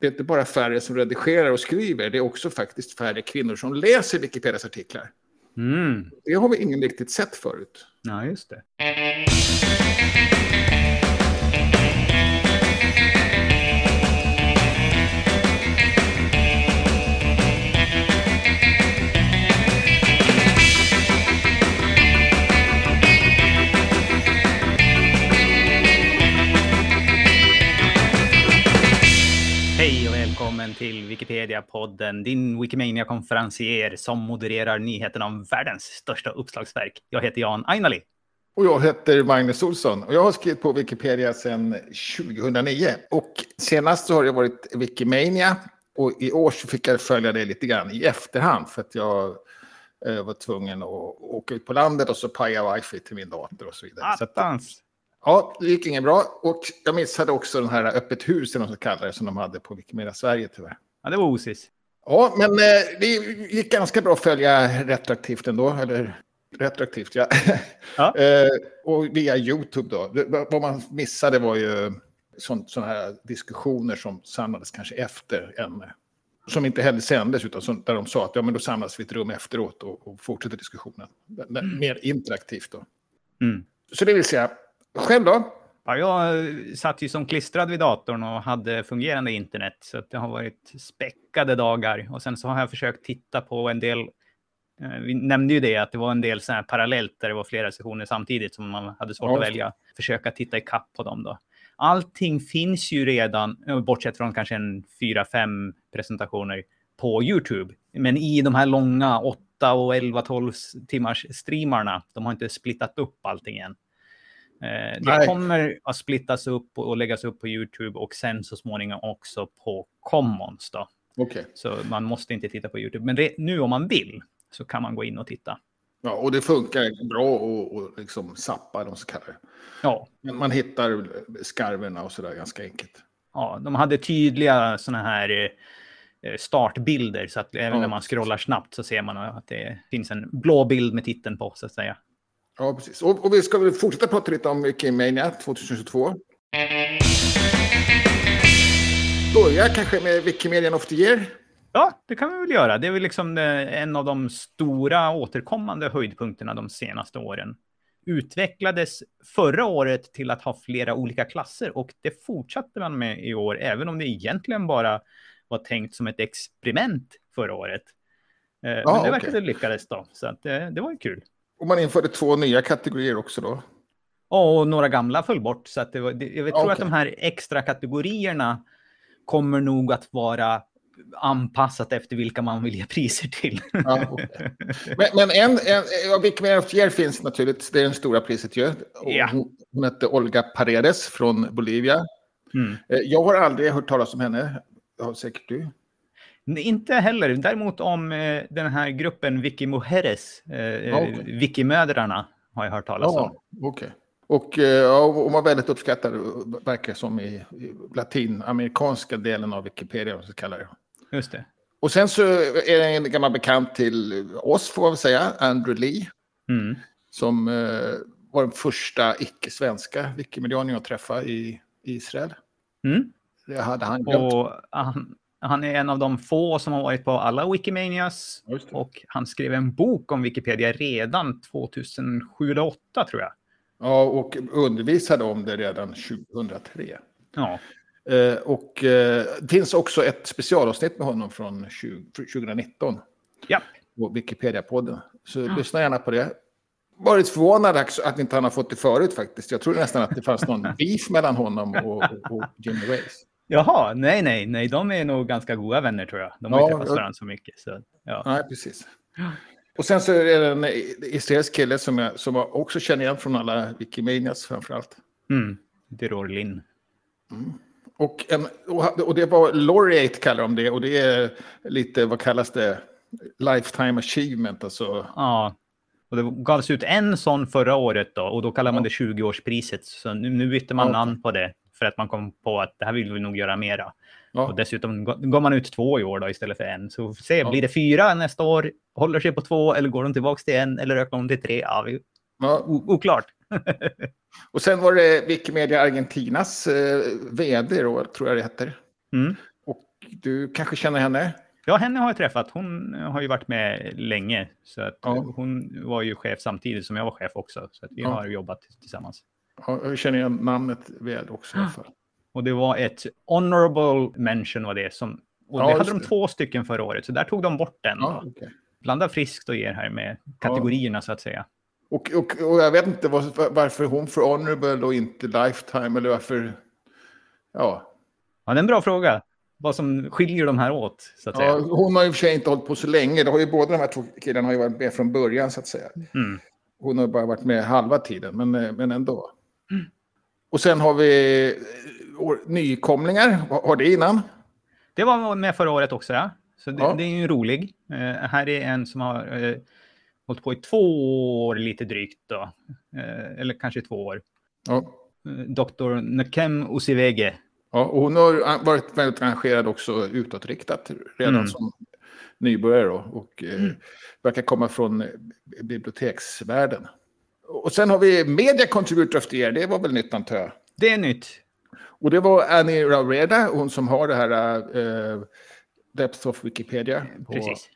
det är inte bara färre som redigerar och skriver, det är också faktiskt färre kvinnor som läser Wikipedias artiklar. Mm. Det har vi ingen riktigt sett förut. Ja, just det. Till Wikipedia-podden, din Wikimania-konferencier som modererar nyheterna om världens största uppslagsverk. Jag heter Jan Ainali. Och jag heter Magnus Olsson och jag har skrivit på Wikipedia sedan 2009. Och senast så har det varit Wikimania och i år så fick jag följa det lite grann i efterhand för att jag eh, var tvungen att åka ut på landet och så paja wifi till min dator och så vidare. Attans! Ja, det gick inget bra. Och jag missade också den här öppet hus, eller vad man ska kalla det, som de hade på Wikimedia Sverige tyvärr. Ja, det var osis. Ja, men eh, det gick ganska bra att följa retroaktivt ändå. Eller retroaktivt, ja. Ja. eh, och via YouTube då. Det, vad man missade var ju sådana här diskussioner som samlades kanske efter en... Som inte heller sändes, utan som, där de sa att ja, men då samlas vi i ett rum efteråt och, och fortsätter diskussionen. Det- Mer interaktivt då. Mm. Så det vill säga, själv då? Ja, jag eh, satt ju som klistrad vid datorn och hade fungerande internet, så det har varit späckade dagar. Och sen så har jag försökt titta på en del, eh, vi nämnde ju det, att det var en del så här parallellt där det var flera sessioner samtidigt som man hade svårt Ja. att välja. Försöka titta i kapp på dem då. Allting finns ju redan, eh, bortsett från kanske en fyra, fem presentationer på YouTube. Men i de här långa 8 och 11, 12 timmars streamarna, de har inte splittat upp allting än. Eh, Det Nej. kommer att splittas upp och läggas upp på YouTube och sen så småningom också på Commons. Då. Okej. Så man måste inte titta på YouTube. Men det, nu om man vill så kan man gå in och titta. Ja, och det funkar bra och, och liksom sappa, de så kallar det. Ja, Men man hittar skarverna och sådär ganska enkelt. ja de hade tydliga sådana här eh, startbilder så att även Ja, när man scrollar snabbt så ser man att det finns en blå bild med titeln på så att säga. Ja, precis. Och, och vi ska väl fortsätta prata lite om Wikimania 2022. Börja kanske med Wikimedian of the Year. Ja, det kan vi väl göra. Det är väl liksom eh, en av de stora återkommande höjdpunkterna de senaste åren. Utvecklades förra året till att ha flera olika klasser och det fortsatte man med i år, även om det egentligen bara var tänkt som ett experiment förra året. Eh, Men det verkade lyckades då, så att, eh, det var ju kul. Och man införde två nya kategorier också då. Och några gamla föll bort, så att det var, det, jag tror Okej. att de här extra kategorierna kommer nog att vara anpassat efter vilka man vill ge priser till. Ja, okej. Men, men en, en ja, of the Year finns naturligt. Det är det stora priset ju. Ja. Hon, hon hette Olga Paredes från Bolivia. Mm. Eh, Jag har aldrig hört talas om henne. Ja, säkert du. Inte heller. Däremot om eh, den här gruppen Vicky Mujeres, eh, Okej. Wikimödrarna, har jag hört talas om. Ja, okej. Och eh, ja, hon var väldigt uppskattad, verkar som i, i latinamerikanska delen av Wikipedia, vad man ska kalla det. Just det. Och sen så är det en gammal bekant till oss, får man säga, Andrew Lee, Mm. som eh, var den första icke-svenska Wikimedianen jag träffade i Israel. Mm. Det hade han glömt. Och han, han är en av de få som har varit på alla Wikimanias. Och han skrev en bok om Wikipedia redan 2007 eller 2008 tror jag. Ja, och undervisade om det redan 2003. Ja, Eh, och eh, det finns också ett specialavsnitt med honom från 20, 2019 ja. på Wikipedia-podden. Så lyssna gärna på det. Varit förvånad att inte han har fått det förut faktiskt. Jag trodde nästan att det fanns någon beef mellan honom och, och, och Jimmy Race. Jaha, nej, nej, nej, de är nog ganska goda vänner tror jag. De har Ja, ju träffat ja. varandra så mycket. Så, ja. Nej, precis. Och sen så är det en israelisk kille som jag, som jag också känner igen från alla Wikimanias framförallt. Mm. Diror Lin. Och, en, och det var laureate kallar de det. Och det är lite, vad kallas det? Lifetime achievement. Alltså. Ja, och det gavs ut en sån förra året då och då kallar man det 20-årspriset. Så nu, nu bytte man Ja, namn på det för att man kom på att det här vill vi nog göra mera. Ja. Och dessutom gav man ut två i år då istället för en. Så vi får se, Ja. blir det fyra nästa år? Håller sig på två eller går de tillbaka till en eller ökar de till tre? Ja, vi, Ja. oklart. Och sen var det Wikimedia Argentinas eh, vd, då, tror jag det heter. Mm. Och du kanske känner henne? Ja, henne har jag träffat. Hon har ju varit med länge. Så att Ja. Hon var ju chef samtidigt som jag var chef också. Så att vi har jobbat tillsammans. Ja, jag känner igen namnet väl också. i alla fall. Och det var ett honorable mention var det som... Och Ja, det hade de det. två stycken förra året, så där tog de bort den. Ja, okej. Blanda friskt och ger här med kategorierna så att säga. och, och, och jag vet inte var, varför hon får honorable och inte lifetime eller varför. Ja, Ja, det är en bra fråga. Vad som skiljer de här åt, så att säga. ja, hon har och för sig inte hållit på så länge. Det har ju båda de här två killarna har ju varit med från början så att säga. Mm. Hon har bara varit med halva tiden, men, eh, men ändå. Och sen har vi eh, nykomlingar. Har det innan? Det var med förra året också, ja. Så det, Ja. det är ju rolig. Eh, här är en som har eh, hållit på i två år lite drygt då. Eh, eller kanske två år. Ja. Dr. Nkem Osivege. ja. Och hon har varit väldigt engagerad också utåtriktat redan Mm. som nybörjare då, och eh, verkar komma från biblioteksvärlden. Och sen har vi Media Contributor of the Year, det var väl nytt antar jag. Det är nytt. Och det var Annie Raureda, hon som har det här eh, Depth of Wikipedia på Precis.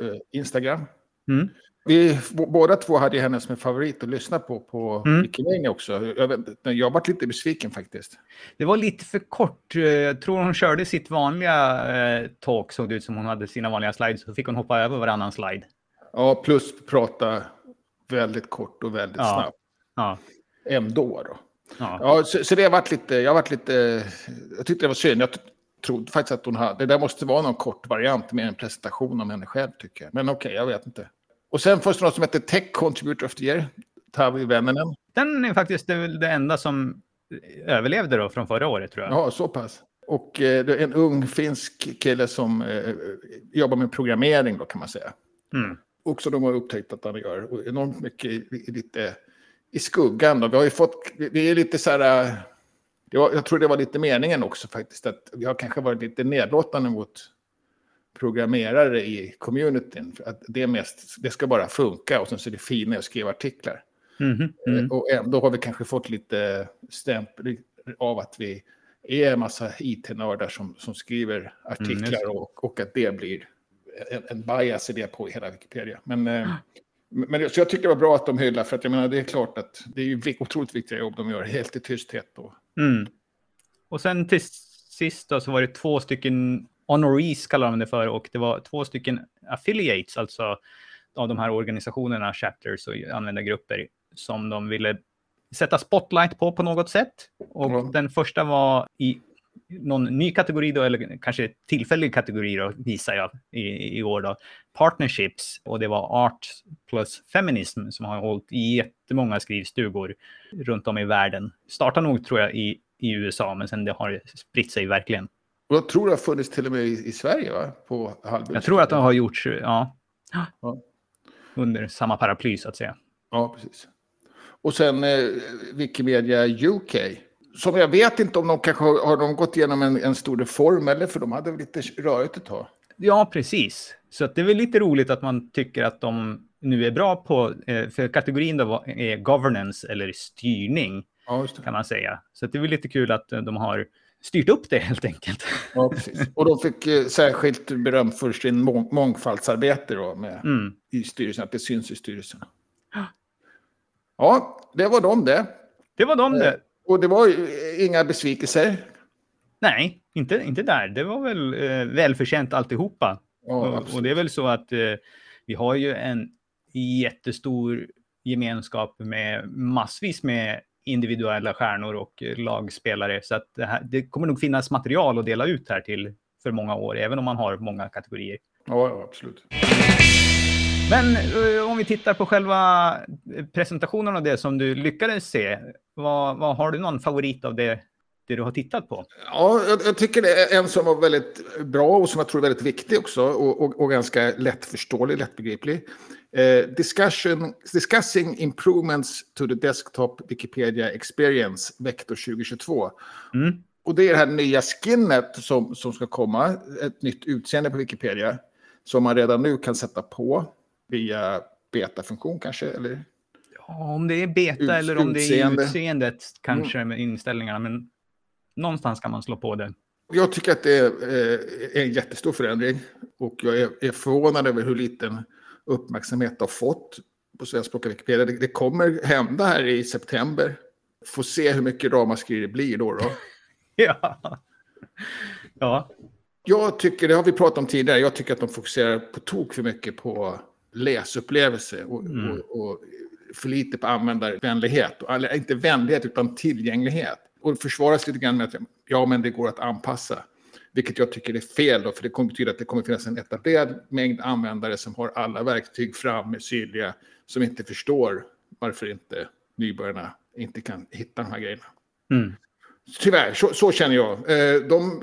eh, Instagram. Mm. Vi båda två hade henne som en favorit att lyssna på på Mm. Wikimania också. Jag, vet, jag varit lite besviken faktiskt. Det var lite för kort. Eh, Jag tror hon körde sitt vanliga eh, talk, såg det ut som hon hade sina vanliga slides. Så fick hon hoppa över varannan slide. Ja, plus prata väldigt kort och väldigt Ja. snabbt. Ja. Ändå då. ja. Ja, så, så det har varit lite, jag har varit lite, jag tyckte det var synd. Jag trodde faktiskt att hon hade, det där måste vara någon kort variant med en presentation om henne själv tycker jag. Men okej, jag vet inte. Och sen fanns det något som heter Tech Contributor of the Year, Tavi Venninen. Den är faktiskt det, det enda som överlevde då från förra året tror jag. Ja, så pass. Och eh, det är en ung finsk kille som eh, jobbar med programmering då kan man säga. Mm. Också de har upptäckt att han gör och enormt mycket i, i, lite i skuggan. Då. Vi har ju fått, det är lite så här, det var, jag tror det var lite meningen också faktiskt, att vi har kanske varit lite nedlåtande mot programmerare i communityn. För att det, mest, det ska bara funka och sen så är det fina att skriva artiklar. Mm. Eh, Och ändå har vi kanske fått lite stämpel av att vi är en massa IT-nördar som, som skriver Mm, artiklar det. och, och att det blir en, en bias i det på hela Wikipedia. Men, eh, men det- så jag tycker det var bra att de hyllar, för att jag menar det är klart att det är ju otroligt viktiga jobb de gör, helt i tysthet. Och, Mm. Och sen till sist då, så var det två stycken honorees kallar de det för och det var två stycken affiliates, alltså av de här organisationerna, chapters och användargrupper som de ville sätta spotlight på på något sätt. Och Ja. den första var i någon ny kategori då, eller kanske tillfällig kategori då, visar jag i, i år då. Partnerships och det var Art plus Feminism som har hållit i jättemånga skrivstugor runt om i världen. Startade nog tror jag i, i USA, men sen det har spritt sig verkligen. och jag tror det har funnits till och med i, i Sverige, va? På halvön. Jag tror att det har gjorts, ja, Ja. under samma paraply så att säga. Ja, precis. Och sen eh, Wikimedia UK. Som jag vet inte om de kanske har, har de gått igenom en, en stor reform eller för de hade väl lite rörigt ett tag. Ja, precis. Så det är väl lite roligt att man tycker att de nu är bra på, eh, för kategorin då är governance eller styrning Ja, kan man säga. Så det är väl lite kul att eh, de har styrt upp det helt enkelt. Ja, precis. Och de fick eh, särskilt beröm för sin mång mångfaldsarbete då med, Mm. i styrelsen, att det syns i styrelsen. Ja, det var de det. Det var de det. Och det var ju inga besvikelser. Nej, inte, inte där. Det var väl eh, välförtjänt alltihopa. Ja, och, och det är väl så att eh, vi har ju en jättestor gemenskap med massvis med individuella stjärnor och eh, lagspelare. Så att det, här, det kommer nog finnas material att dela ut här till för många år, även om man har många kategorier. Ja, ja, absolut. Men eh, om vi tittar på själva eh, presentationen av det som du lyckades se, vad, vad har du någon favorit av det, det du har tittat på? Ja, jag, jag tycker det är en som var väldigt bra och som jag tror är väldigt viktig också och, och, och ganska lättförståelig, lättbegriplig. Eh, discussion, discussing improvements to the desktop Wikipedia experience vector 2022. Mm. Och det är det här nya skinnet som, som ska komma, ett nytt utseende på Wikipedia som man redan nu kan sätta på via betafunktion kanske, eller? Om det är beta Ut- eller om det är utseende. utseendet kanske med inställningarna, men någonstans kan man slå på det. Jag tycker att det är, eh, en jättestor förändring. Och jag är förvånad över hur liten uppmärksamhet det har fått på svenskspråkiga Wikipedia. Det, det kommer hända här i september. Får se hur mycket ramaskri det blir då. då. ja. ja. Jag tycker, det har vi pratat om tidigare, jag tycker att de fokuserar på tok för mycket på läsupplevelse och, mm. och, och för lite på användarvänlighet. Eller inte vänlighet utan tillgänglighet. Och försvaras lite grann med att ja, men det går att anpassa. Vilket jag tycker är fel då, för det kommer betyda att det kommer finnas en etablerad mängd användare som har alla verktyg framme, synliga, som inte förstår varför inte nybörjarna inte kan hitta de här grejerna. Mm. Tyvärr, så, så, känner jag. Eh, de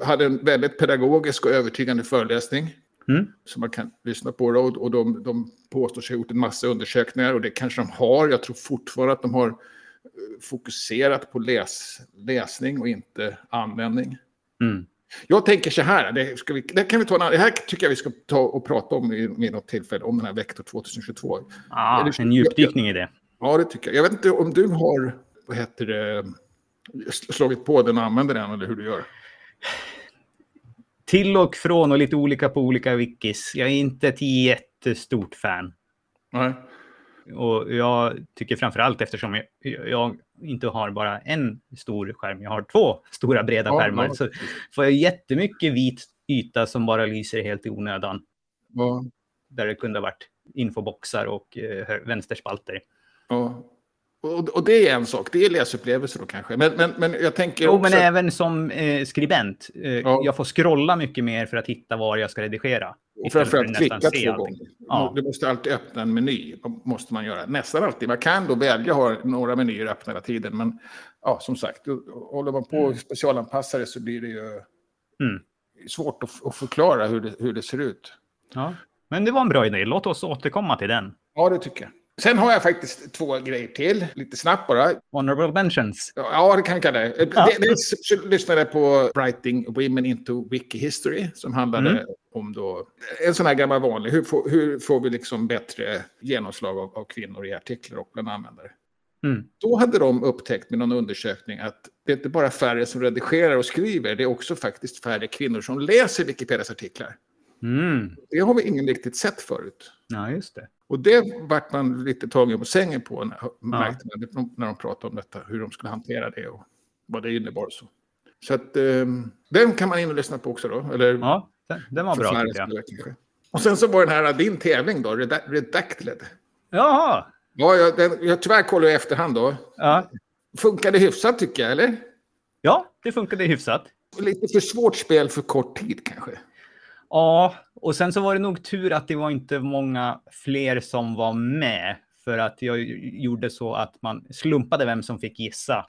hade en väldigt pedagogisk och övertygande föreläsning. Mm. Som man kan lyssna på. Och de, de påstår sig ha gjort en massa undersökningar och det kanske de har. Jag tror fortfarande att de har eh, fokuserat på läs, läsning och inte användning. Mm. Jag tänker så här, det, vi, det, kan vi ta det här tycker jag vi ska ta och prata om vid något tillfälle, om den här Vector 2022. Ah, en djupdykning i det. Ja, det tycker jag. Jag vet inte om du har, vad heter det, slagit på den och använder den, eller hur du gör? Till och från och lite olika på olika wikis. Jag är inte ett jättestort fan. Nej. Och jag tycker framför allt eftersom jag, jag, inte har bara en stor skärm, jag har två stora breda ja, skärmar, ja. så får jag jättemycket vit yta som bara lyser helt i onödan. Ja. Där det kunde ha varit infoboxar och eh, vänsterspalter. Ja. Och, och, det är en sak, det är läsupplevelser då kanske. Men, men, men jag tänker Jo, också... men även som eh, skribent. Eh, ja. Jag får scrolla mycket mer för att hitta var jag ska redigera. Och framförallt klicka två gånger. Ja. Du måste alltid öppna en meny. måste man göra. Nästan alltid. Man kan då välja att ha några menyer öppna hela tiden. Men ja, som sagt, håller man på och mm. specialanpassar det så blir det ju mm. svårt att, att, förklara hur det, hur det ser ut. Ja. Men det var en bra idé. Låt oss återkomma till den. Ja, det tycker jag. Sen har jag faktiskt två grejer till, lite snabbt bara. Honorable mentions. Ja, det kan jag kalla det. Ja. Dels lyssnade på Writing Women into Wiki History som handlade mm. om då, en sån här gammal vanlig, hur får, hur får vi liksom bättre genomslag av, av kvinnor i artiklar och bland användare. Mm. Då hade de upptäckt med någon undersökning att det är inte bara färre som redigerar och skriver, det är också faktiskt färre kvinnor som läser Wikipedias artiklar. Mm. Det har vi ingen riktigt sett förut. Ja, just det. Och det vart man lite tagen på sängen på när, ja. när de pratade om detta, hur de skulle hantera det och vad det innebar. Så, så att, um, den kan man in och lyssna på också då. Eller, ja, den var bra tycker jag. Och sen så var den här din tävling då, Redacted. Jaha! Ja, jag, den, jag tyvärr kollade i efterhand då. Ja. Funkade hyfsat tycker jag, eller? Ja, det funkade hyfsat. Lite för svårt spel för kort tid kanske. Ja, och sen så var det nog tur att det var inte många fler som var med. För att jag gjorde så att man slumpade vem som fick gissa.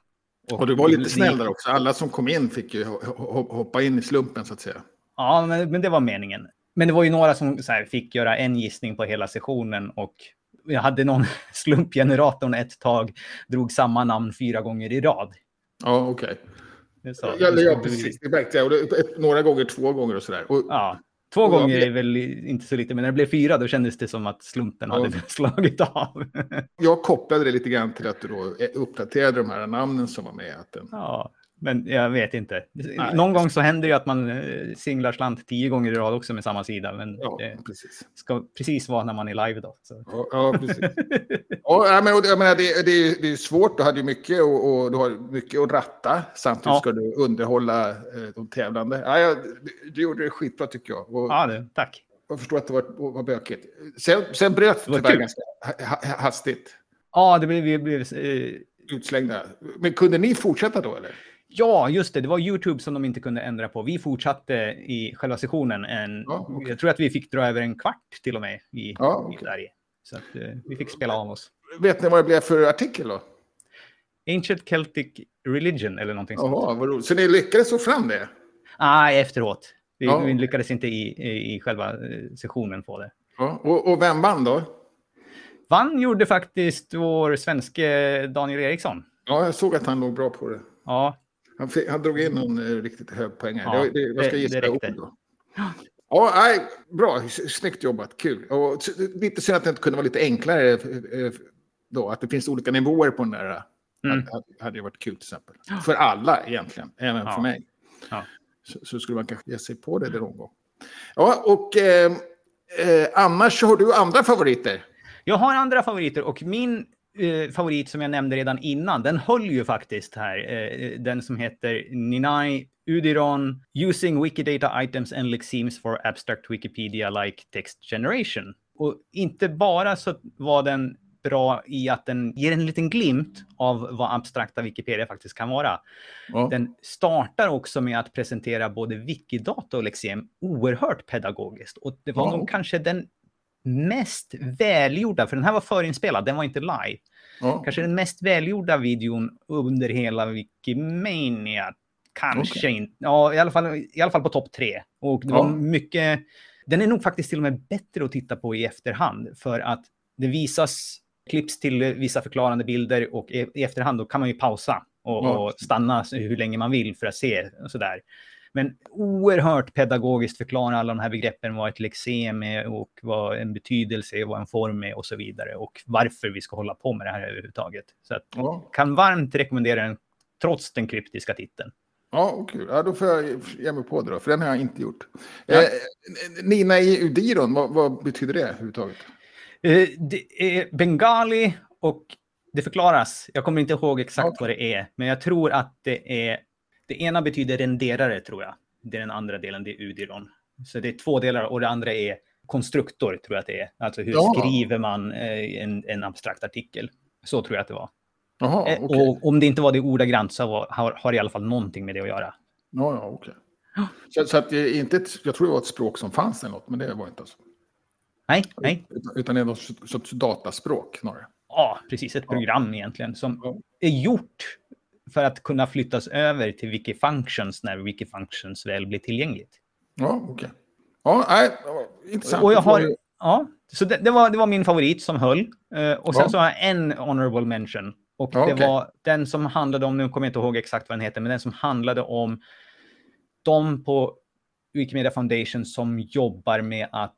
Och, och du var lite snäll där också. Alla som kom in fick ju hoppa in i slumpen så att säga. Ja, men, men det var meningen. Men det var ju några som här, fick göra en gissning på hela sessionen och jag hade någon slumpgeneratorn ett tag drog samma namn fyra gånger i rad. Ja, okej. Okay. Ja, ja, precis. Det märkte jag. Några gånger, två gånger och sådär. Och, ja. Två gånger är väl inte så lite, men när det blev fyra då kändes det som att slumpen ja. hade slagit av. jag kopplade det lite grann till att du då uppdaterade de här namnen som var med. Att den... Ja, men jag vet inte. Nej, Någon gång så händer det att man eh, singlar slant tio gånger i rad också med samma sida. Men ja, det precis. ska precis vara när man är live då. Så. Ja, ja, precis. ja, men, jag menar, det, det, det är svårt, du hade ju mycket, och, och, du har mycket att ratta. Samtidigt ja. ska du underhålla eh, de tävlande. Ja, ja, du gjorde det skitbra tycker jag. Och, ja, det, tack. Jag förstår att det var, var bökigt. Sen, sen bröt det tyvärr ganska hastigt. Ja, det blev... blev eh... Utslängda. Men kunde ni fortsätta då eller? Ja, just det. Det var YouTube som de inte kunde ändra på. Vi fortsatte i själva sessionen. En, ja, okay. Jag tror att vi fick dra över en kvart till och med i, ja, okay. i Sverige. Så att, uh, vi fick spela av oss. Vet ni vad det blev för artikel då? Ancient Celtic Religion eller någonting sånt. Jaha, vad roligt. Så ni lyckades få fram det? Nej, ah, efteråt. Vi, ja. vi, lyckades inte i, i, i själva eh, sessionen få det. Ja. Och, och vem vann då? Vann gjorde faktiskt vår svenske Daniel Eriksson. Ja, jag såg att han låg bra på det. Ja, han, fick, han drog in någon eh, riktigt hög poäng. Ja, det, det, vad ska jag gissa det, det då? Ja, nej, bra. Snyggt jobbat. Kul. Och lite synd att det inte kunde vara lite enklare eh, då. Att det finns olika nivåer på den där. Mm. Hade, hade varit kul till exempel. För alla egentligen, även ja. för mig. Ja. Så, så skulle man kanske ge sig på det någon gång. Ja, och eh, eh, annars har du andra favoriter. Jag har andra favoriter och min eh, favorit som jag nämnde redan innan, den höll ju faktiskt här. Eh, den som heter Ninai Udiron Using Wikidata Items and Lexemes for Abstract Wikipedia Like Text Generation. Och inte bara så var den bra i att den ger en liten glimt av vad abstrakta Wikipedia faktiskt kan vara. Ja. Den startar också med att presentera både Wikidata och Lexem oerhört pedagogiskt. Och det var Ja. nog kanske den mest välgjorda, för den här var förinspelad, den var inte live. Ja. Kanske den mest välgjorda videon under hela Wikimania. Kanske Okej. inte, ja i alla fall, i alla fall på topp tre. Och det var mycket, den är nog faktiskt till och med bättre att titta på i efterhand. För att det visas klipps till vissa förklarande bilder och i, efterhand då kan man ju pausa och, och stanna hur länge man vill för att se och sådär. Men oerhört pedagogiskt förklara alla de här begreppen, vad ett lexem är och vad en betydelse är, vad en form är och så vidare. Och varför vi ska hålla på med det här överhuvudtaget. Så att, Ja. kan varmt rekommendera den trots den kryptiska titeln. Ja, okej. Ja, då får jag ge mig på det då, för den har jag inte gjort. Ja. Eh, Nina i Udiron, vad, vad betyder det överhuvudtaget? Eh, Det är bengali och det förklaras. Jag kommer inte ihåg exakt Okej. vad det är, men jag tror att det är... Det ena betyder renderare, tror jag. Det är den andra delen, det är udiron. Så det är två delar och det andra är konstruktor, tror jag att det är. Alltså hur Ja. skriver man eh, en, en abstrakt artikel? Så tror jag att det var. Jaha, Eh, okej. Och om det inte var det ordagrant så var, har, har det i alla fall någonting med det att göra. Ja, ja, okej. Så, så att det är inte ett, jag tror det var ett språk som fanns eller något, men det var inte alltså. Nej, nej. Utan, utan det är något sorts dataspråk snarare. Ja, precis. Ett Ja. program egentligen som Ja. är gjort för att kunna flyttas över till Wikifunctions när Wikifunctions väl blir tillgängligt. Ja, okej. Ja, nej, ja, intressant. Och jag har, ja, så det, det, var, det var min favorit som höll. Eh, och sen Ja. så har jag en honorable mention. Och Ja, det okej. var den som handlade om, nu kommer jag inte ihåg exakt vad den heter, men den som handlade om de på Wikimedia Foundation som jobbar med att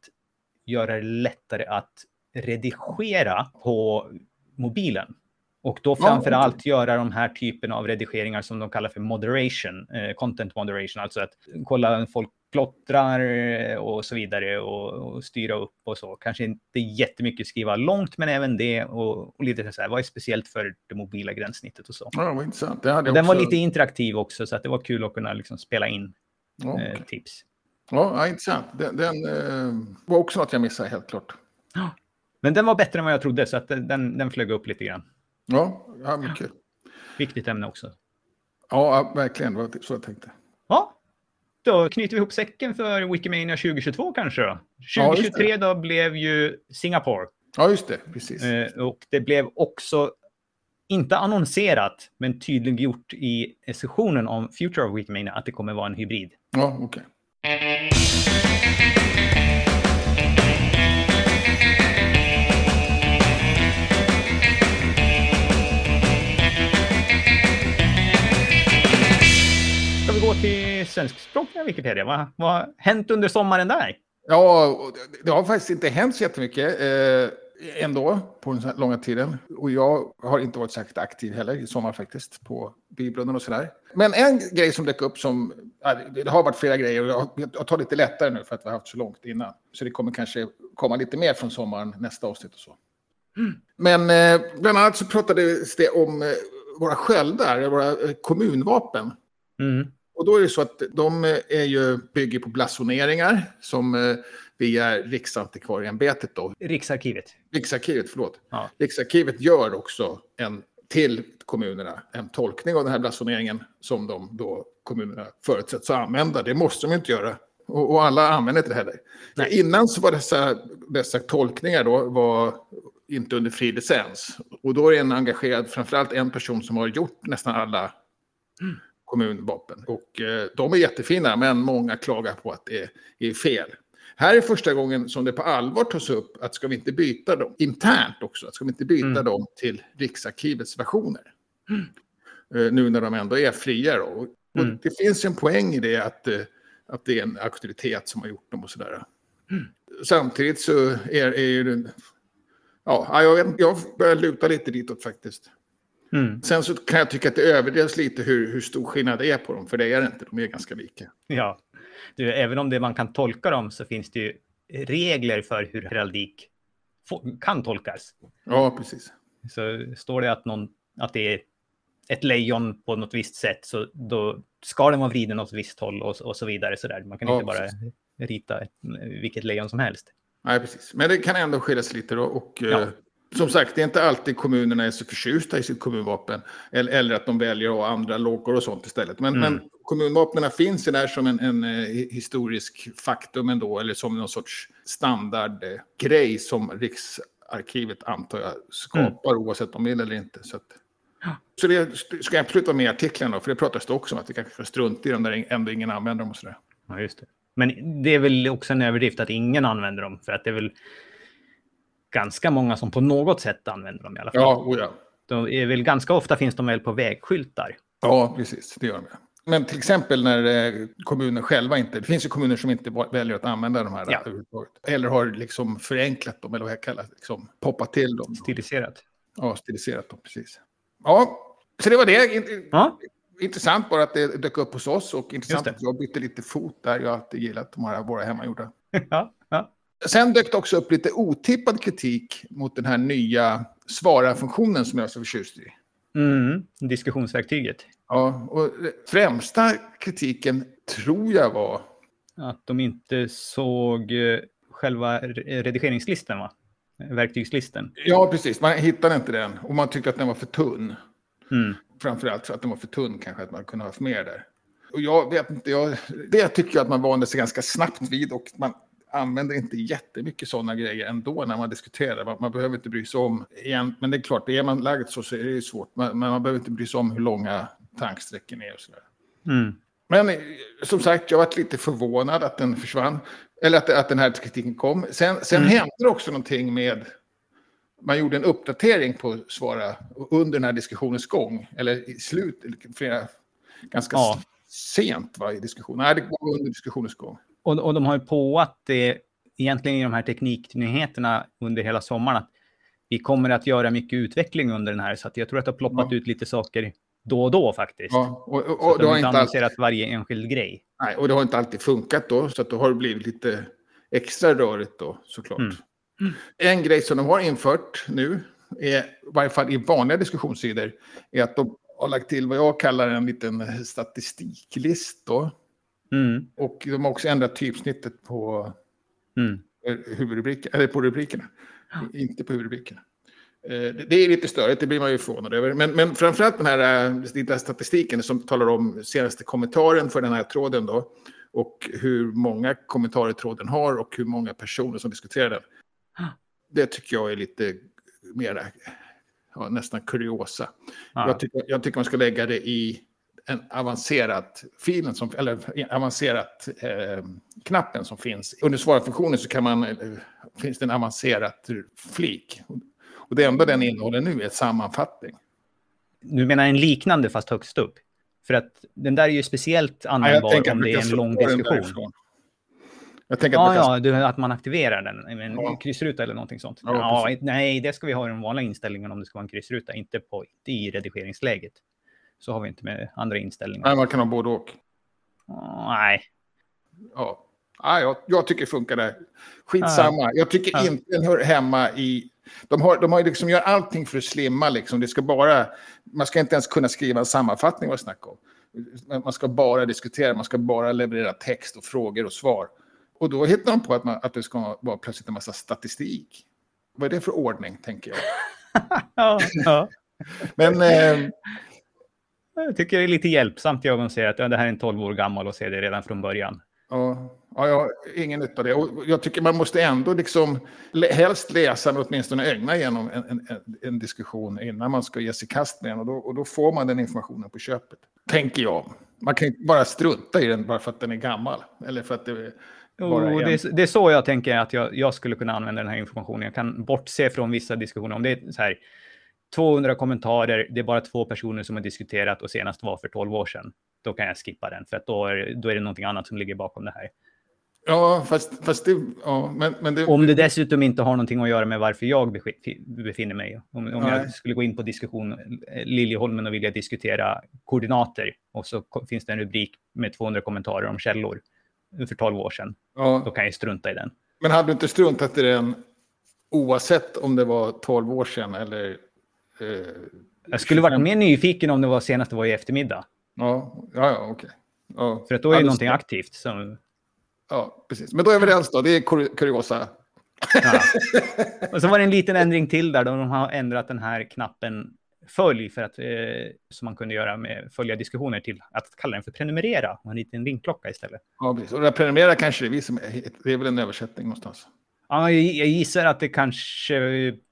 göra det lättare att redigera på mobilen. Och då framför allt göra de här typen av redigeringar som de kallar för moderation, eh, content moderation, alltså att kolla när folk klottrar eh, och så vidare och, och styra upp och så. Kanske inte jättemycket skriva långt, men även det och, och lite så här, vad är speciellt för det mobila gränssnittet och så. Ja, vad intressant. Det hade Den var också- lite interaktiv också, så att det var kul att kunna liksom spela in Ja, eh, tips. ja, ja, intressant. Den, den eh, var också något jag missade helt klart. Men den var bättre än vad jag trodde, så att den, den flög upp lite grann. Ja, ja men kul. Viktigt ämne också. Ja, ja, verkligen. Det var så jag tänkte. Ja, då knyter vi ihop säcken för Wikimania 2022 kanske då. Ja, just det. 2023 då blev ju Singapore. Ja, just det. Precis. Eh, och det blev också, inte annonserat, men tydliggjort i sessionen om Future of Wikimania att det kommer vara en hybrid. Ja, okej. Ska till svenskspråkiga Wikipedia? Vad vad har hänt under sommaren där? Ja, det- har faktiskt inte hänt så jättemycket eh, ändå på den här långa tiden. Och jag har inte varit särskilt aktiv heller i sommar faktiskt på Bibeln och sådär. Men en grej som dök upp som, det- har varit flera grejer och jag, tar lite lättare nu för att vi har haft så långt innan. Så det kommer kanske komma lite mer från sommaren nästa avsnitt och så. Men eh, bland annat så pratades det om eh, våra sköldar, våra eh, kommunvapen. Mm. Och då är det så att de eh, är ju, bygger på blasoneringar som eh, via Riksantikvarieämbetet då, Riksarkivet. Riksarkivet, förlåt. Ja. Riksarkivet gör också en till kommunerna en tolkning av den här blasoneringen som de då kommunerna förutsätts använda. Det måste de inte göra. Och, och alla använder inte det heller. Nej. Innan så var dessa, dessa tolkningar då var inte under fri licens. Och då är en engagerad, framförallt en person som har gjort nästan alla kommunvapen. Och eh, de är jättefina, men många klagar på att det är, fel. Här är första gången som det på allvar tas upp att ska vi inte byta dem internt också? Ska vi inte byta Mm. dem till Riksarkivets versioner? Eh, nu när de ändå är fria då. Och Mm. det finns en poäng i det att, eh, att det är en auktoritet som har gjort dem och sådär. Samtidigt så är, är ju. Ja, jag, jag börjar luta lite ditåt faktiskt. Mm. Sen så kan jag tycka att det överdrivs lite hur, hur stor skillnad det är på dem, för det är det inte. De är ganska lika. Ja, du, även om det man kan tolka dem så finns det ju regler för hur heraldik kan tolkas. Ja, precis. Så står det att, någon, att det är ett lejon på något visst sätt, så då ska den vara vriden åt ett visst håll och, och så vidare. Så där. Man kan ja, inte bara rita ett, vilket lejon som helst. Nej, precis. Men det kan ändå skilja sig lite då. Och, ja. Som sagt, det är inte alltid kommunerna är så förtjusta i sitt kommunvapen. Eller, eller att de väljer att ha andra loggor och sånt istället. Men, mm. men kommunvapnen finns ju där som en, en, eh, historisk faktum ändå. Eller som någon sorts standardgrej som Riksarkivet antar jag skapar mm. oavsett om de vill eller inte. Så, att, ja. så det ska absolut vara med i artiklarna då, för det pratas det också om att vi kanske ska strunta i dem där ändå ingen använder dem och sådär. Ja, just det. Men det är väl också en överdrift att ingen använder dem, för att det är väl ganska många som på något sätt använder dem i alla fall. Ja, oh ja. De är väl ganska ofta finns de väl på vägskyltar. Ja, precis, det gör de. Men till exempel när eh, kommunen själva inte, det finns ju kommuner som inte väljer att använda de här ja. överhuvudtaget. Eller har liksom förenklat dem, eller vad jag kallar det, liksom poppat till dem. Stiliserat. Ja, stiliserat dem, precis. Ja, så det var det. Ja intressant bara att det dök upp hos oss och intressant att jag bytte lite fot där. Jag har alltid gillat de här våra hemmagjorda. ja. Sen dök det också upp lite otippad kritik mot den här nya svara-funktionen som jag är så förtjust i. Mm, diskussionsverktyget. Ja, och främsta kritiken tror jag var... Att de inte såg eh, själva redigeringslistan, va? Verktygslisten. Ja, precis. Man hittade inte den och man tyckte att den var för tunn. Mm. Framförallt för att den var för tunn kanske, att man kunde ha haft mer där. Och jag vet inte, jag, det tycker jag att man vande sig ganska snabbt vid och man använder inte jättemycket sådana grejer ändå när man diskuterar. Man, man behöver inte bry sig om, igen, men det är klart, är man lagd så, så är det svårt. Men man, behöver inte bry sig om hur långa tanksträcken är och sådär. Mm. Men eh, som sagt, jag varit lite förvånad att den försvann. Eller att, att den här kritiken kom. Sen, sen mm. hände det också någonting med man gjorde en uppdatering på Svara under den här diskussionens gång. Eller i slutet, flera, ganska ja. sent va, i diskussionen. Nej, det var under diskussionens gång. Och, och de har ju på att det egentligen i de här tekniknyheterna under hela sommaren att vi kommer att göra mycket utveckling under den här. Så att jag tror att det har ploppat ja. ut lite saker då och då faktiskt. Ja, och, och, och så att de har inte annonserat alltid... varje enskild grej. Nej, och det har inte alltid funkat då. Så att då har det blivit lite extra rörigt då såklart. Mm. Mm. En grej som de har infört nu, är, i varje fall i vanliga diskussionssidor, är att de har lagt till vad jag kallar en liten statistiklist. Då. Mm. Och de har också ändrat typsnittet på, mm. huvudrubriken, eller på rubrikerna, ja. inte på huvudrubrikerna. Eh, det är lite störigt, det blir man ju förvånad över. Men, men framförallt den här äh, statistiken som talar om senaste kommentaren för den här tråden då. Och hur många kommentarer tråden har och hur många personer som diskuterar den. Det tycker jag är lite mer ja, nästan kuriosa. Ja. Jag, tycker, jag tycker man ska lägga det i en avancerad filen som, eller avancerat eh, knappen som finns. Under svara-funktionen så kan man, eh, finns det en avancerad flik. Och det enda den innehåller nu är sammanfattning. Du menar en liknande fast högst upp? För att den där är ju speciellt användbar ja, om det är en lång diskussion. Jag tänker ja, att, man kan... ja, att man aktiverar den med en ja. kryssruta eller någonting sånt. Ja, ja nej, det ska vi ha i den vanliga inställningen om det ska vara en kryssruta, inte, på, inte i redigeringsläget. Så har vi inte med andra inställningar. Nej, man kan ha både och. Oh, nej. Ja, ja jag, jag tycker det funkar där. Skitsamma. Ja. Jag tycker ja. inte den hör hemma i... De har, de har liksom gör allting för att slimma. Liksom. Det ska bara, man ska inte ens kunna skriva en sammanfattning vad snackar om. Man ska bara diskutera, man ska bara leverera text och frågor och svar. Och då hittar de på att, man, att det ska vara plötsligt en massa statistik. Vad är det för ordning, tänker jag. ja, ja. Men... Eh, jag tycker det är lite hjälpsamt jag att säga att ja, det här är en 12 år gammal och se det redan från början. Ja, ja, jag har ingen nytta av det. Och jag tycker man måste ändå liksom helst läsa eller åtminstone ägna igenom en, en, en, diskussion innan man ska ge sig kast med den. Och då, och då får man den informationen på köpet. Tänker jag. Man kan inte bara strunta i den bara för att den är gammal. Eller för att det Oh, det, det, är så jag tänker att jag, jag, skulle kunna använda den här informationen. Jag kan bortse från vissa diskussioner. Om det är så här 200 kommentarer, det är bara två personer som har diskuterat och senast var för 12 år sedan. Då kan jag skippa den, för att då är, då är det någonting annat som ligger bakom det här. Ja, fast, fast det, ja, men, men det... Om det dessutom inte har någonting att göra med varför jag befinner mig. Om, om jag skulle gå in på diskussion eh, Liljeholmen och vilja diskutera koordinater och så finns det en rubrik med 200 kommentarer om källor för 12 år sedan. Ja. Då kan jag strunta i den. Men hade du inte struntat i den oavsett om det var 12 år sedan eller... Eh, jag skulle varit mer nyfiken om det var senast det var i eftermiddag. Ja, ja, ja okej. Okay. Ja. För att då är det någonting aktivt. Som... Ja, precis. Men då är vi överens då. Det är kuriosa. Ja. Och så var det en liten ändring till där. Då de har ändrat den här knappen följ för att, eh, som man kunde göra med följa diskussioner till att kalla den för prenumerera och en liten ringklocka istället. Ja, precis. Och det prenumerera kanske det är vi som, det är väl en översättning någonstans. Ja, jag gissar att det kanske,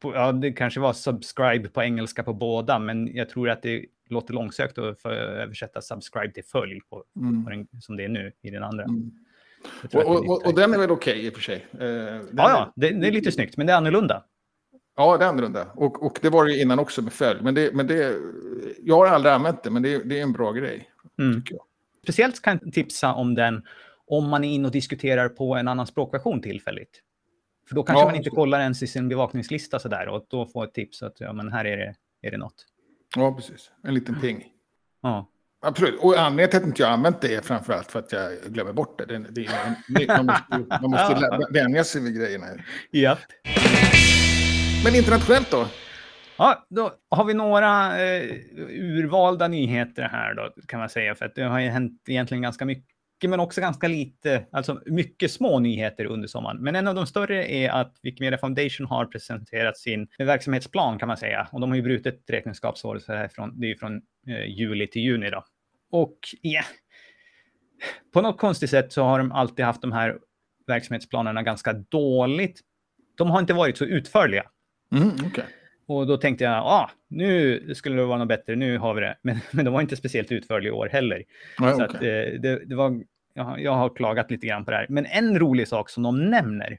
ja, det kanske var subscribe på engelska på båda, men jag tror att det låter långsökt att översätta subscribe till följ på, mm. på den, som det är nu i den andra. Mm. Och, och, och, och, den är väl okej okay, i och för sig? Eh, ja, ja, det, det, är lite snyggt, men det är annorlunda. Ja, det är annorlunda. Och, och det var det innan också med följ. Men, det, men det, jag har aldrig använt det, men det, det är en bra grej. Mm. Speciellt kan jag tipsa om den om man är inne och diskuterar på en annan språkversion tillfälligt. För då kanske ja, man inte så. kollar ens i sin bevakningslista sådär och då får ett tips att ja, men här är det, är det något. Ja, precis. En liten ping. Ja. Absolut. Och anledningen till att inte jag använt det är framförallt för att jag glömmer bort det. det, det man måste, man måste vänja sig vid grejerna. Ja. Men internationellt då? Ja, då har vi några eh, urvalda nyheter här då, kan man säga. För att det har ju hänt egentligen ganska mycket, men också ganska lite, alltså mycket små nyheter under sommaren. Men en av de större är att Wikimedia Foundation har presenterat sin verksamhetsplan, kan man säga. Och de har ju brutit räkenskapsåret, så här från, det är ju från eh, juli till juni då. Och yeah, på något konstigt sätt så har de alltid haft de här verksamhetsplanerna ganska dåligt. De har inte varit så utförliga. Mm, okay. Och då tänkte jag, ah, nu skulle det vara något bättre, nu har vi det. Men, men de var inte speciellt utförliga i år heller. Nej, så okay. att, eh, det, det, var, jag, jag har klagat lite grann på det här. Men en rolig sak som de nämner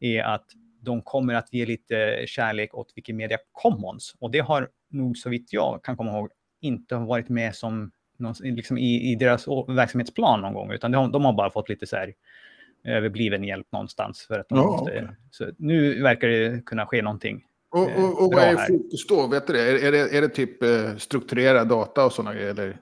är att de kommer att ge lite kärlek åt Wikimedia Commons. Och det har nog så vitt jag kan komma ihåg inte varit med som liksom i, i deras verksamhetsplan någon gång, utan de, de har bara fått lite så här överbliven hjälp någonstans. För att de ja, måste, okay. så nu verkar det kunna ske någonting. Och, och, och vad är fokus då? Vet du det? Är, är, det, är det typ eh, strukturerad data och sådana grejer?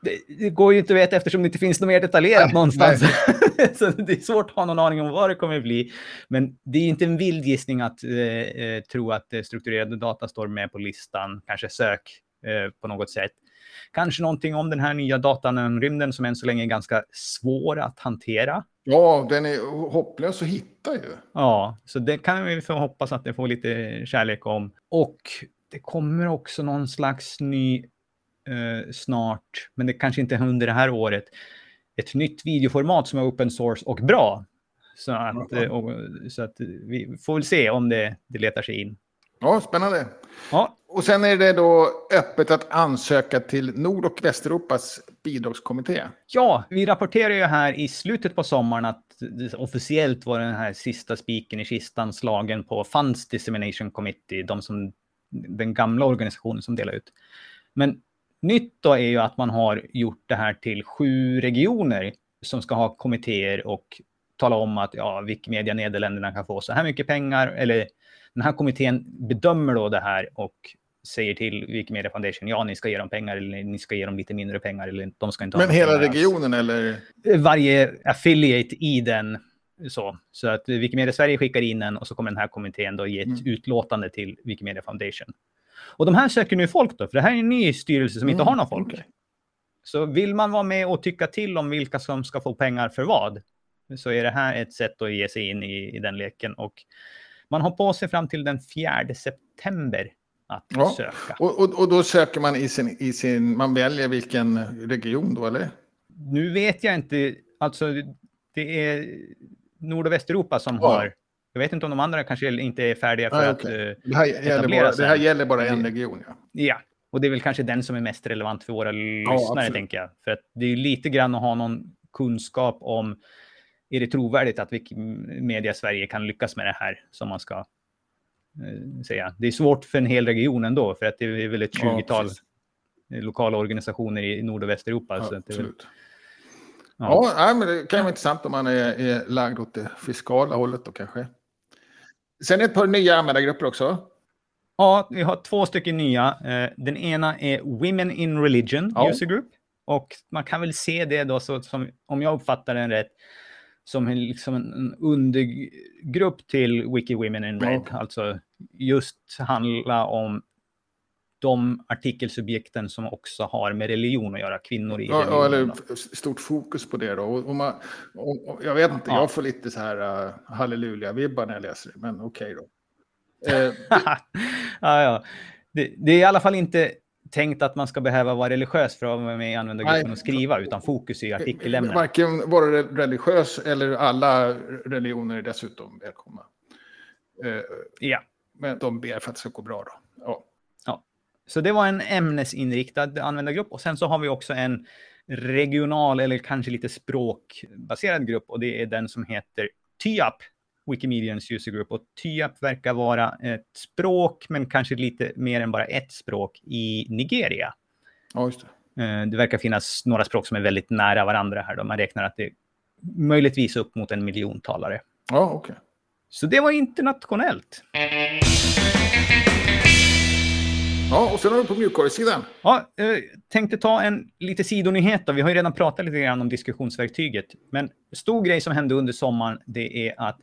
Det, går ju inte att veta eftersom det inte finns något mer detaljerat nej, någonstans. Nej. så det är svårt att ha någon aning om vad det kommer bli. Men det är inte en vild gissning att eh, eh tro att eh, strukturerade data står med på listan. Kanske sök eh, på något sätt. Kanske någonting om den här nya datan rymden som än så länge är ganska svår att hantera. Ja, den är hopplös att hitta ju. Ja, så det kan vi hoppas att det får lite kärlek om. Och det kommer också någon slags ny eh, snart, men det kanske inte under det här året, ett nytt videoformat som är open source och bra. Så att, eh, och, så att vi får väl se om det, det letar sig in. Ja, spännande. Ja. Och sen är det då öppet att ansöka till Nord och Västeuropas bidragskommitté. Ja, vi rapporterar ju här i slutet på sommaren att officiellt var den här sista spiken i kistan slagen på Funds Dissemination Committee, de som, den gamla organisationen som delar ut. Men nytt då är ju att man har gjort det här till sju regioner som ska ha kommittéer och tala om att ja, Wikimedia Nederländerna kan få så här mycket pengar eller den här kommittén bedömer då det här och säger till Wikimedia Foundation, ja, ni ska ge dem pengar eller ni ska ge dem lite mindre pengar eller de ska inte Men hela regionen alls. eller? Varje affiliate i den så. Så att Wikimedia Sverige skickar in en och så kommer den här kommittén då ge ett mm. utlåtande till Wikimedia Foundation. Och de här söker nu folk då, för det här är en ny styrelse som mm. inte har någon folk. Okay. Så vill man vara med och tycka till om vilka som ska få pengar för vad, så är det här ett sätt att ge sig in i, i den leken. Och man har på sig fram till den 4 september att ja. söka. Och, och, och, då söker man i sin, i sin, man väljer vilken region då eller? Nu vet jag inte, alltså det är Nord och Västeuropa som ja. har, jag vet inte om de andra kanske inte är färdiga för Nej, att okay. det här bara, sig. Det här gäller bara en region ja. Ja, och det är väl kanske den som är mest relevant för våra lyssnare ja, tänker jag. För att det är lite grann att ha någon kunskap om är det trovärdigt att Wikimedia Sverige kan lyckas med det här som man ska eh, säga. Det är svårt för en hel region ändå, för att det är väl ett 20-tal ja, lokala organisationer i Nord och Västeuropa. Ja, så det väl... Ja, ja men det kan vara intressant om man är, är lagd åt det fiskala hållet då kanske. Sen ett par nya användargrupper också. Ja, vi har två stycken nya. Eh, den ena är Women in Religion Ja. User Group. Och man kan väl se det då, så, som, om jag uppfattar den rätt, som en, liksom en undergrupp till Wiki Women in Red. Ja. Alltså just handla om de artikelsubjekten som också har med religion att göra, kvinnor i Ja, religion. ja, eller stort fokus på det då. Och, man, och, och, jag vet inte, Ja. jag får lite så här uh, halleluja-vibbar när jag läser det, men okej då. Eh, ja, ja. Det, det är i alla fall inte tänkt att man ska behöva vara religiös för att vara med i användargruppen och skriva, utan fokus i artikelämnen. Varken vara religiös eller alla religioner är dessutom välkomna. Eh, Ja. men de ber för att det ska gå bra då. Så det var en ämnesinriktad användargrupp och sen så har vi också en regional eller kanske lite språkbaserad grupp och det är den som heter TYAP, Wikimedians User Group. Och TYAP verkar vara ett språk, men kanske lite mer än bara ett språk i Nigeria. ja, just det. Eh, Det verkar finnas några språk som är väldigt nära varandra här. Då. Man räknar att det är möjligtvis upp mot en miljon talare. Ja, okej. Så det var internationellt. Ja, och sen har vi på mjukvarusidan. Ja, eh, tänkte ta en lite sidonyhet då. Vi har ju redan pratat lite grann om diskussionsverktyget. Men stor grej som hände under sommaren, det är att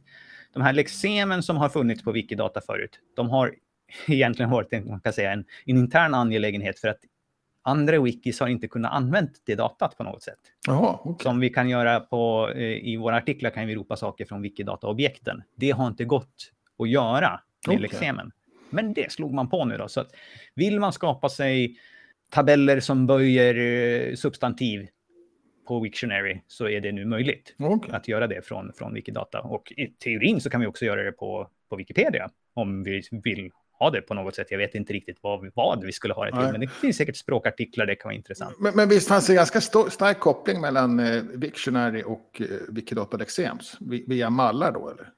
de här lexemen som har funnits på Wikidata förut, de har egentligen varit en, man kan säga, en, en intern angelägenhet för att andra wikis har inte kunnat använt det datat på något sätt. Jaha, okej. Som vi kan göra på, eh, i våra artiklar kan vi ropa saker från Wikidata-objekten. Det har inte gått att göra med Okej. lexemen. Men det slog man på nu då. Så att vill man skapa sig tabeller som böjer eh, substantiv på Wiktionary så är det nu möjligt Okej. att göra det från, från Wikidata. Och i teorin så kan vi också göra det på, på Wikipedia om vi vill ha det på något sätt. Jag vet inte riktigt vad, vi- vad vi skulle ha det till, Nej. men det finns säkert språkartiklar, det kan vara intressant. Men, men visst fanns det en ganska stark koppling mellan eh, Wiktionary och eh, Wikidata Lexems? Vi- Via mallar då, eller?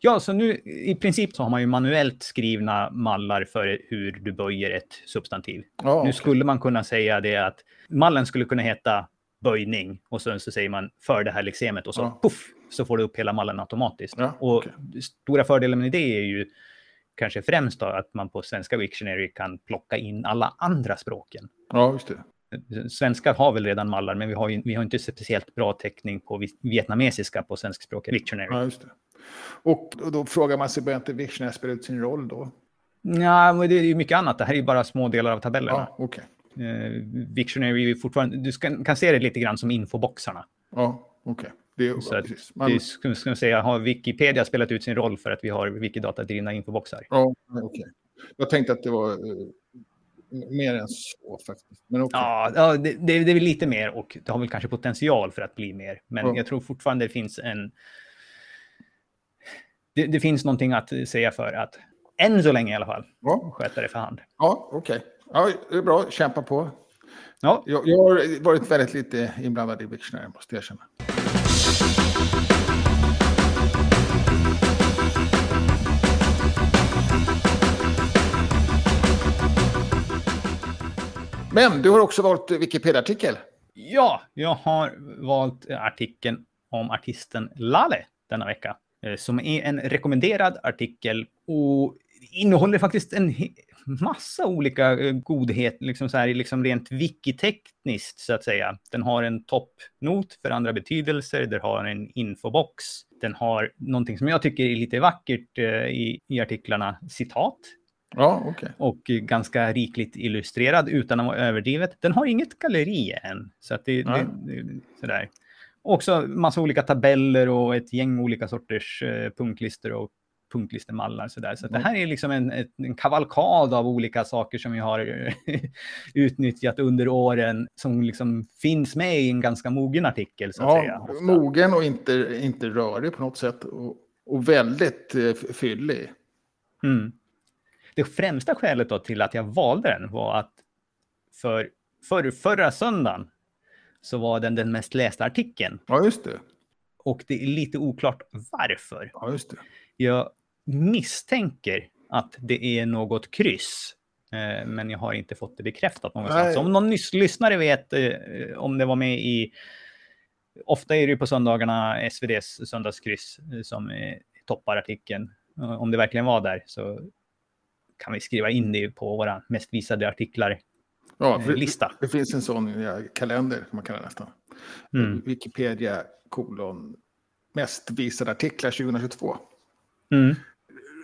Ja, så nu i princip så har man ju manuellt skrivna mallar för hur du böjer ett substantiv. Ja, Nu okej. skulle man kunna säga det att mallen skulle kunna heta böjning och sen så säger man för det här lexemet och så Ja. puff så får du upp hela mallen automatiskt. Ja, och okej. stora fördelen med det är ju kanske främst då att man på svenska Wiktionary kan plocka in alla andra språken. Ja, just det. Svenska har väl redan mallar, men vi har, ju, vi har inte speciellt bra täckning på vi- vietnamesiska på svenskspråkiga Wiktionary. Ja, just det. Och och då frågar man sig, börjar inte Wiktionary spela ut sin roll då? Ja, men det är ju mycket annat. Det här är ju bara små delar av tabellerna. Ja, okej. Eh, Wiktionary är fortfarande... Du ska, kan se det lite grann som infoboxarna. Ja, okej. Det är Så att. Man, Det ska, ska man säga, har Wikipedia spelat ut sin roll för att vi har Wikidata-drivna infoboxar? ja, okej. Jag tänkte att det var eh, mer än så faktiskt. Men okej. Ja, det, det, är väl lite mer och det har väl kanske potential för att bli mer. Men Ja. jag tror fortfarande det finns en... Det, det finns någonting att säga för att, än så länge i alla fall, Ja, sköta det för hand. ja okej. Ja, det är bra. Kämpa på. Ja, Jag, jag har varit väldigt lite inblandad i Wiktionary, måste jag erkänna. Men du har också valt Wikipedia-artikel. Ja, jag har valt eh, artikeln om artisten Lale denna vecka. Eh, som är en rekommenderad artikel och innehåller faktiskt en massa olika godheter, godhet, liksom, så här, liksom rent wikitekniskt så att säga. Den har en toppnot för andra betydelser, den har en infobox, den har någonting som jag tycker är lite vackert eh, i, i artiklarna, citat, Ja, okej. och eh, ganska rikligt illustrerad utan att vara överdrivet. Den har inget galleri än, så att det, Nej. det, det sådär. Också massa olika tabeller och ett gäng olika sorters eh, punktlistor och punktlistemallar. Sådär. Så att det här är liksom en, en kavalkad av olika saker som vi har utnyttjat under åren som liksom finns med i en ganska mogen artikel. Så att säga, Ja, ofta. mogen och inte, inte rörig på något sätt. Och, och väldigt eh, fyllig. Mm. Det främsta skälet då till att jag valde den var att för, för förra söndagen så var den den mest lästa artikeln. Ja, just det. Och det är lite oklart varför. Ja, just det. Jag misstänker att det är något kryss. Eh, men jag har inte fått det bekräftat någonstans. Nej. Så om någon lyssnare vet eh, om det var med i ofta är det ju på söndagarna SVDs söndagskryss eh, som eh, toppar artikeln. Om det verkligen var där så kan vi skriva in det på våra mest visade artiklar. Ja, eh, lista. Det finns en sån ja, kalender, kan man kalla det nästan. Mm. Wikipedia kolon mest visade artiklar 2022. Mm.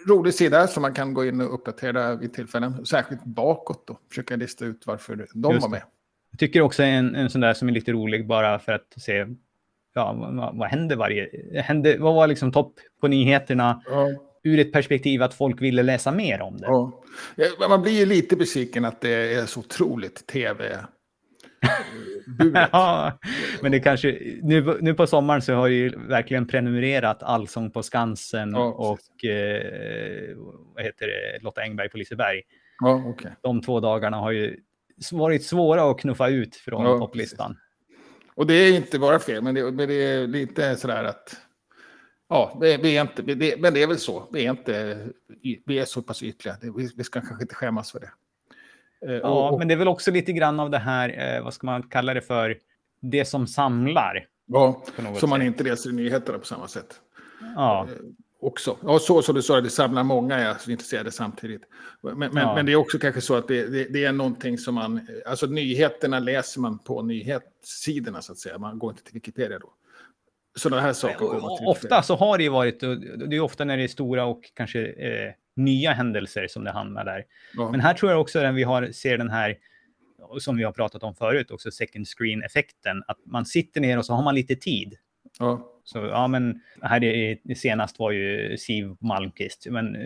Rolig sida som man kan gå in och uppdatera vid tillfällen. Särskilt bakåt då. Försöka lista ut varför de Just var det. med. Jag tycker också en, en sån där som är lite rolig bara för att se ja, vad, vad händer varje... Hände, vad var liksom topp på nyheterna Ja, ur ett perspektiv att folk ville läsa mer om det? ja. Man blir ju lite besviken att det är så otroligt tv. Ja, men det kanske... Nu, nu på sommaren så har jag ju verkligen prenumererat Allsång på Skansen Ja, och eh, vad heter det, Lotta Engberg på Liseberg. Ja, okej. De två dagarna har ju varit svåra att knuffa ut från Ja, topplistan. Och det är inte bara fel, men det, men det är lite sådär att... Ja, vi, vi är inte, det, men det är väl så. Vi är, inte, vi är så pass ytliga. Vi, vi ska kanske inte skämmas för det. Eh, Ja, och, och, men det är väl också lite grann av det här, eh, vad ska man kalla det för, det som samlar. ja, som man inte läser i nyheterna på samma sätt. Ja, Också. Ja, så som du sa, det samlar många är alltså intresserade samtidigt. Men, men, Ja. men det är också kanske så att det, det, det är någonting som man... Alltså nyheterna läser man på nyhetssidorna så att säga. Man går inte till Wikipedia då. Sådana här saker Och- ofta så har det ju varit, det är ofta när det är stora och kanske eh, nya händelser som det hamnar där. Ja. Men här tror jag också att vi har, ser den här, som vi har pratat om förut, också second screen-effekten. Att man sitter ner och så har man lite tid. ja. Så ja, men här är, senast var ju Siv Malmqvist. Men eh,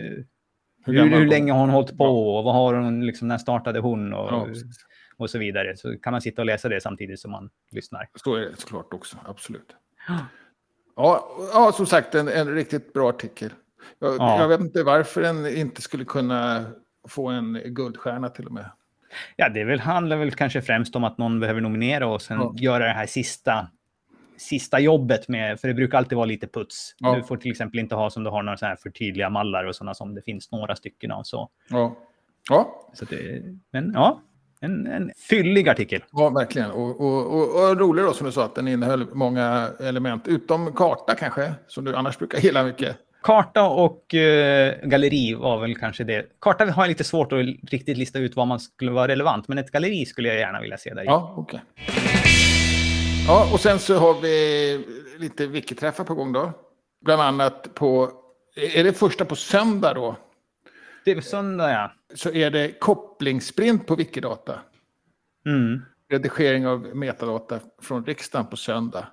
Hur hur, länge har hon hållit på Ja. och vad har hon, liksom, när startade hon och, Ja, och så vidare. Så kan man sitta och läsa det samtidigt som man lyssnar. Så är det såklart också, absolut. Ja, ja som sagt, en, en riktigt bra artikel. Jag, Ja. jag vet inte varför den inte skulle kunna få en guldstjärna till och med. Ja, det väl, handlar väl kanske främst om att någon behöver nominera och sen Ja. göra det här sista, sista jobbet med, för det brukar alltid vara lite puts. Ja. Du får till exempel inte ha som du har några så här för tydliga mallar och sådana som det finns några stycken av. Så, Ja, ja, så det, men ja, en, en fyllig artikel. ja verkligen. Och, och, och, och rolig då som du sa att den innehöll många element. Utom karta kanske, som du annars brukar gilla mycket. Karta och eh, galleri var väl kanske det. Karta har jag lite svårt att riktigt lista ut vad man skulle vara relevant, men ett galleri skulle jag gärna vilja se där. Ja, okej. Ja, och sen så har vi lite wiki-träffar på gång då. Bland annat på, är det första på söndag då? Det är söndag, ja. Så är det kopplingssprint på Wikidata. Mm. redigering av metadata från riksdagen på söndag.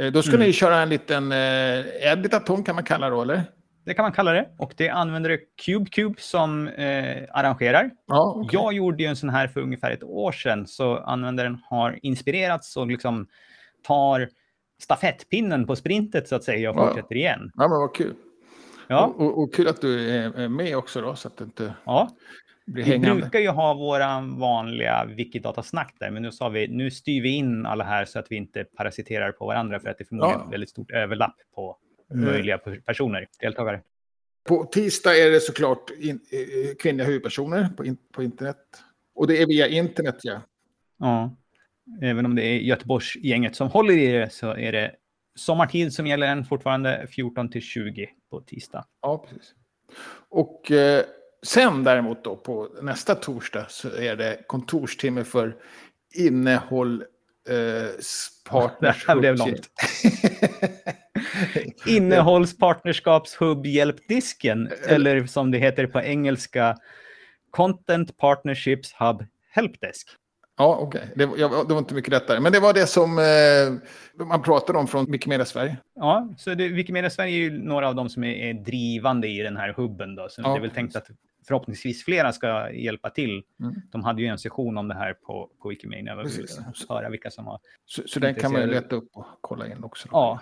Eh, Då ska Mm. ni köra en liten eh, editaton kan man kalla det eller? Det kan man kalla det. Och det använder CubeCube som eh, arrangerar. Ja, okej. Jag gjorde ju en sån här för ungefär ett år sedan, så användaren har inspirerats och liksom tar stafettpinnen på sprintet så att säga och Ja. fortsätter igen. ja, men vad kul. Ja, Och, och, kul att du är med också då, så att det inte ja. blir Vi hängande. brukar ju ha våra vanliga Wikidata-snack där, men nu sa vi nu styr vi in alla här så att vi inte parasiterar på varandra för att det är förmodligen Ja. väldigt stort överlapp på Mm. möjliga personer, deltagare. På tisdag är det såklart in, eh, kvinnliga huvudpersoner på, in, på internet. Och det är via internet, ja. Ja, även om det är Göteborgsgänget som håller i det så är det sommartid som gäller än fortfarande 14 till 20 på tisdag. Ja, precis. Och eh, sen däremot då på nästa torsdag så är det kontorstimme för innehåll eh, partners. Det här blev långt. Innehållspartnerskapshubb hjälpdisken, eller som det heter på engelska, Content Partnerships Hub Helpdesk. Ja, okej. Det, var- jag- det var inte mycket lättare. Men det var det som eh, man pratade om från Wikimedia Sverige. Ja, så det, Wikimedia Sverige är ju några av dem som är, är drivande i den här hubben. Då, så Ja, det är väl tänkt att förhoppningsvis flera ska hjälpa till. Mm. De hade ju en session om det här på, på Wikimedia. Precis. höra vilka som har Så, så den kan man ju leta upp och kolla in också. då. Ja,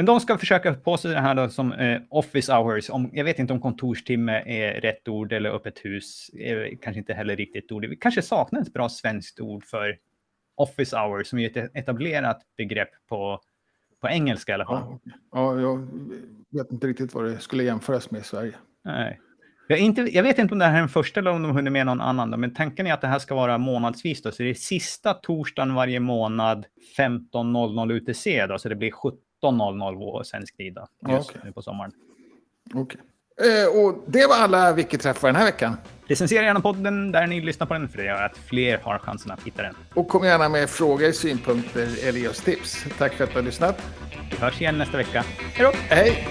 men de ska försöka på sig det här då som eh, office hours. Om, jag vet inte om kontorstimme är rätt ord eller öppet hus. Är kanske inte heller riktigt ord. Vi kanske saknar ett bra svenskt ord för office hours som är ett etablerat begrepp på, på engelska i alla fall. Ja, ja, jag vet inte riktigt vad det skulle jämföras med i Sverige. Nej. Jag, inte, jag vet inte om det här är den första eller om de hunnit med någon annan. Då, men tanken är att det här ska vara månadsvis. Då, så det är sista torsdagen varje månad 15.00 UTC. Då, så det blir 17.00 svensk tid just Okej. nu på sommaren. Okej. Eh, och det var alla Wiki-träffar den här veckan. Recensera gärna podden där ni lyssnar på den för det gör att fler har chansen att hitta den. Och kom gärna med frågor, synpunkter eller just tips. Tack för att du har lyssnat. Vi hörs igen nästa vecka. Hej då! Hej!